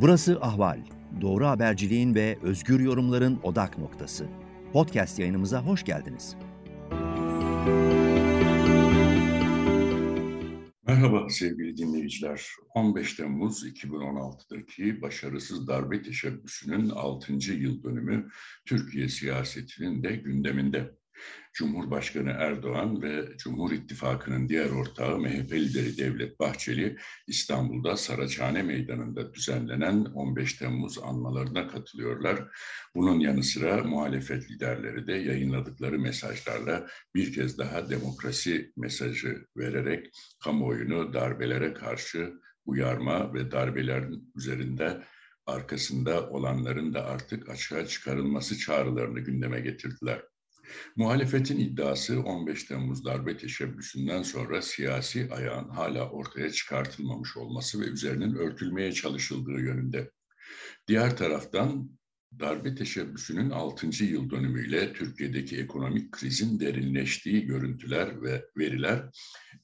Burası Ahval. Doğru haberciliğin ve özgür yorumların odak noktası. Podcast yayınımıza hoş geldiniz. Merhaba sevgili dinleyiciler. 15 Temmuz 2016'daki başarısız darbe teşebbüsünün 6. yıl dönümü Türkiye siyasetinin de gündeminde. Cumhurbaşkanı Erdoğan ve Cumhur İttifakı'nın diğer ortağı MHP lideri Devlet Bahçeli İstanbul'da Saraçhane Meydanı'nda düzenlenen 15 Temmuz anmalarına katılıyorlar. Bunun yanı sıra muhalefet liderleri de yayınladıkları mesajlarla bir kez daha demokrasi mesajı vererek kamuoyunu darbelere karşı uyarma ve darbelerin üzerinde arkasında olanların da artık açığa çıkarılması çağrılarını gündeme getirdiler. Muhalefetin iddiası 15 Temmuz darbe teşebbüsünden sonra siyasi ayağın hala ortaya çıkartılmamış olması ve üzerinin örtülmeye çalışıldığı yönünde. Diğer taraftan darbe teşebbüsünün 6. yıl dönümüyle Türkiye'deki ekonomik krizin derinleştiği görüntüler ve veriler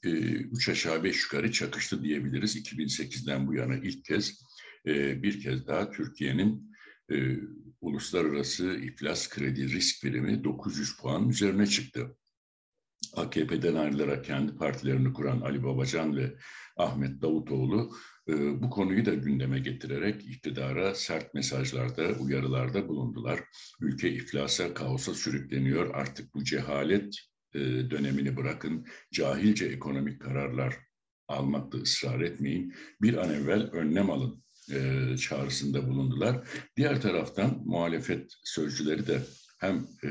e, üç aşağı beş yukarı çakıştı diyebiliriz. 2008'den bu yana ilk kez e, bir kez daha Türkiye'nin e, uluslararası iflas kredi risk birimi 900 puan üzerine çıktı. AKP'den ayrılarak kendi partilerini kuran Ali Babacan ve Ahmet Davutoğlu e, bu konuyu da gündeme getirerek iktidara sert mesajlarda, uyarılarda bulundular. Ülke iflasa, kaosa sürükleniyor. Artık bu cehalet e, dönemini bırakın, cahilce ekonomik kararlar almakta ısrar etmeyin. Bir an evvel önlem alın e, çağrısında bulundular. Diğer taraftan muhalefet sözcüleri de hem e,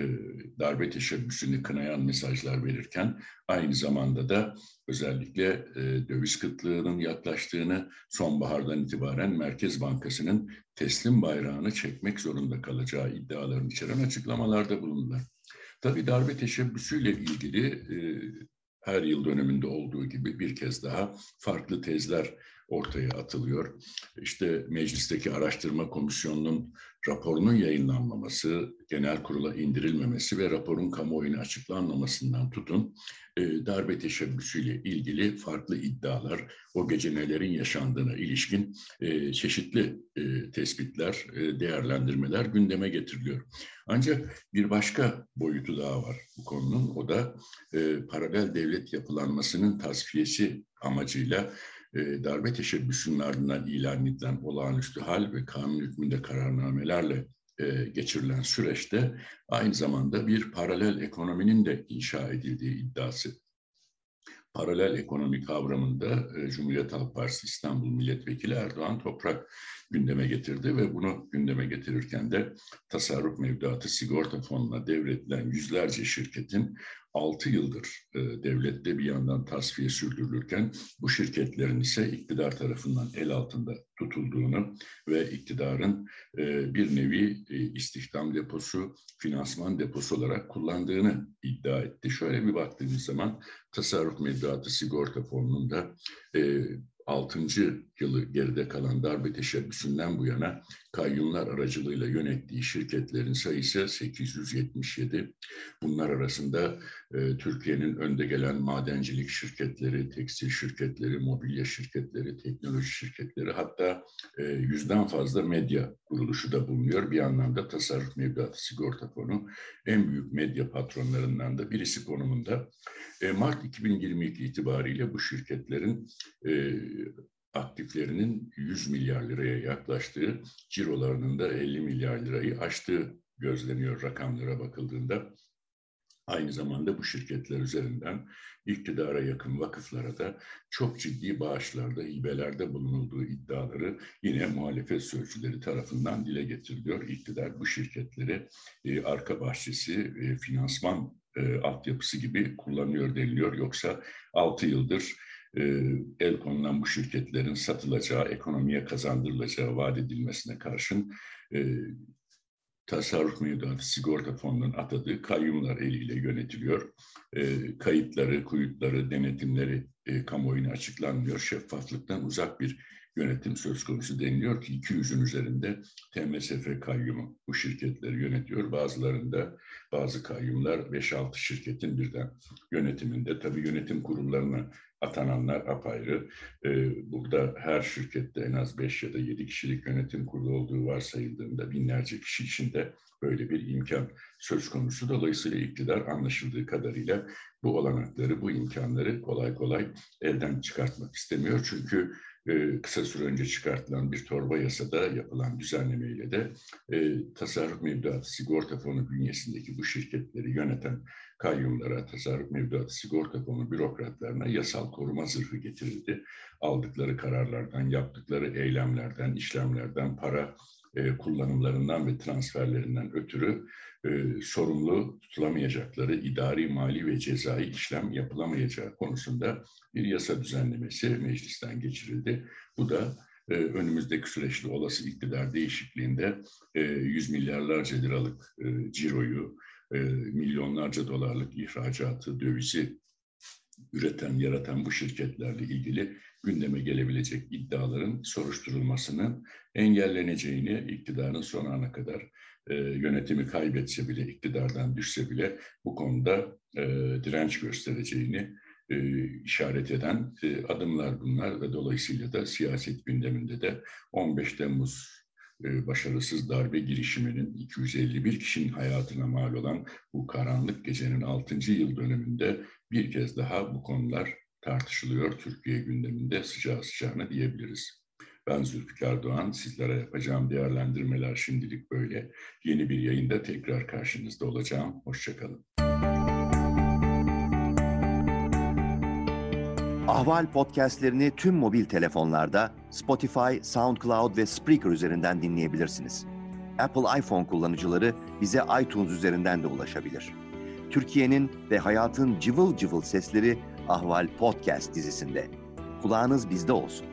darbe teşebbüsünü kınayan mesajlar verirken aynı zamanda da özellikle e, döviz kıtlığının yaklaştığını sonbahardan itibaren Merkez Bankası'nın teslim bayrağını çekmek zorunda kalacağı iddialarını içeren açıklamalarda bulundular. Tabii darbe teşebbüsüyle ilgili e, her yıl döneminde olduğu gibi bir kez daha farklı tezler ortaya atılıyor. İşte meclisteki araştırma komisyonunun raporunun yayınlanmaması, genel kurula indirilmemesi ve raporun kamuoyuna açıklanmamasından tutun e, darbe teşebbüsüyle ilgili farklı iddialar, o gece nelerin yaşandığına ilişkin e, çeşitli e, tespitler, e, değerlendirmeler gündeme getiriliyor. Ancak bir başka boyutu daha var bu konunun, o da paralel devlet yapılanmasının tasfiyesi amacıyla e, darbe teşebbüsünün ardından ilan edilen olağanüstü hal ve kanun hükmünde kararnamelerle e, geçirilen süreçte aynı zamanda bir paralel ekonominin de inşa edildiği iddiası. Paralel ekonomi kavramında e, Cumhuriyet Halk Partisi İstanbul Milletvekili Erdoğan Toprak gündeme getirdi ve bunu gündeme getirirken de tasarruf mevduatı sigorta fonuna devredilen yüzlerce şirketin 6 yıldır e, devlette bir yandan tasfiye sürdürülürken bu şirketlerin ise iktidar tarafından el altında tutulduğunu ve iktidarın e, bir nevi istihdam deposu, finansman deposu olarak kullandığını iddia etti. Şöyle bir baktığımız zaman tasarruf mevduatı sigorta fonunun da e, 6. yılı geride kalan darbe teşebbüsünden bu yana kayyumlar aracılığıyla yönettiği şirketlerin sayısı 877. Bunlar arasında e, Türkiye'nin önde gelen madencilik şirketleri, tekstil şirketleri, mobilya şirketleri, teknoloji şirketleri hatta e, yüzden fazla medya kuruluşu da bulunuyor. Bir anlamda tasarruf mevduatı sigorta fonu en büyük medya patronlarından da birisi konumunda. E, Mart 2022 itibariyle bu şirketlerin e, aktiflerinin 100 milyar liraya yaklaştığı, cirolarının da 50 milyar lirayı aştığı gözleniyor rakamlara bakıldığında. Aynı zamanda bu şirketler üzerinden iktidara yakın vakıflara da çok ciddi bağışlarda, hibelerde bulunulduğu iddiaları yine muhalefet sözcüleri tarafından dile getiriliyor. İktidar bu şirketleri e, arka bahçesi, e, finansman e, altyapısı gibi kullanıyor deniliyor. Yoksa 6 yıldır e, el konulan bu şirketlerin satılacağı, ekonomiye kazandırılacağı vaat edilmesine karşın e, tasarruf mevduatı sigorta fonunun atadığı kayyumlar eliyle yönetiliyor. E, kayıtları, kuyutları, denetimleri e, kamuoyuna açıklanmıyor. Şeffaflıktan uzak bir yönetim söz konusu deniliyor ki 200'ün üzerinde TMSF kayyumu bu şirketleri yönetiyor. Bazılarında bazı kayyumlar 5-6 şirketin birden yönetiminde. Tabii yönetim kurullarına atananlar apayrı. Ee, burada her şirkette en az 5 ya da 7 kişilik yönetim kurulu olduğu varsayıldığında binlerce kişi içinde böyle bir imkan söz konusu. Dolayısıyla iktidar anlaşıldığı kadarıyla bu olanakları, bu imkanları kolay kolay elden çıkartmak istemiyor. Çünkü e, kısa süre önce çıkartılan bir torba yasada yapılan düzenlemeyle de e, tasarruf mevduatı sigorta fonu bünyesindeki bu şirketleri yöneten kayyumlara, tasarruf mevduatı sigorta fonu bürokratlarına yasal koruma zırhı getirildi. Aldıkları kararlardan, yaptıkları eylemlerden, işlemlerden, para e, kullanımlarından ve transferlerinden ötürü e, sorumlu tutulamayacakları idari, mali ve cezai işlem yapılamayacağı konusunda bir yasa düzenlemesi meclisten geçirildi. Bu da e, önümüzdeki süreçte olası iktidar değişikliğinde e, yüz milyarlarca liralık ciroyu, milyonlarca dolarlık ihracatı, dövizi üreten, yaratan bu şirketlerle ilgili gündeme gelebilecek iddiaların soruşturulmasının engelleneceğini iktidarın son ana kadar e, yönetimi kaybetse bile, iktidardan düşse bile bu konuda e, direnç göstereceğini e, işaret eden e, adımlar bunlar ve dolayısıyla da siyaset gündeminde de 15 Temmuz e, başarısız darbe girişiminin 251 kişinin hayatına mal olan bu karanlık gecenin 6. yıl dönümünde bir kez daha bu konular tartışılıyor. Türkiye gündeminde sıcağı sıcağına diyebiliriz. Ben Zülfikar Doğan, sizlere yapacağım değerlendirmeler şimdilik böyle. Yeni bir yayında tekrar karşınızda olacağım. Hoşçakalın. Ahval podcastlerini tüm mobil telefonlarda Spotify, SoundCloud ve Spreaker üzerinden dinleyebilirsiniz. Apple iPhone kullanıcıları bize iTunes üzerinden de ulaşabilir. Türkiye'nin ve hayatın cıvıl cıvıl sesleri Ahval Podcast dizisinde. Kulağınız bizde olsun.